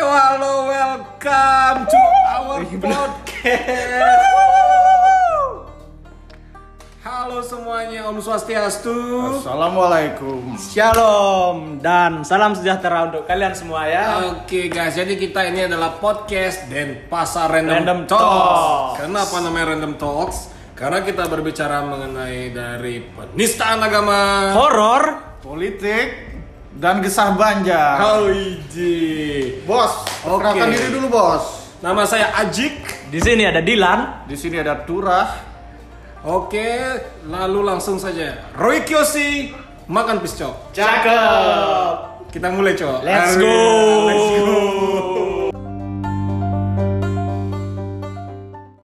Yo halo welcome to our podcast. Halo semuanya, Om Swastiastu. Assalamualaikum. Shalom dan salam sejahtera untuk kalian semua ya. Oke guys, jadi kita ini adalah podcast dan pasar random, Random talks. Talks. Kenapa namanya random talks? Karena kita berbicara mengenai dari penistaan agama. Horor, Politik dan gesah banja. Howiji. Bos, perkenalkan Oke. diri dulu bos. Nama saya Ajik. di sini ada Dilan. Di sini ada Turah. Oke, lalu langsung saja. Roy Kiyoshi makan piscok. Cakep. Kita mulai, Cok. Let's go. Let's go.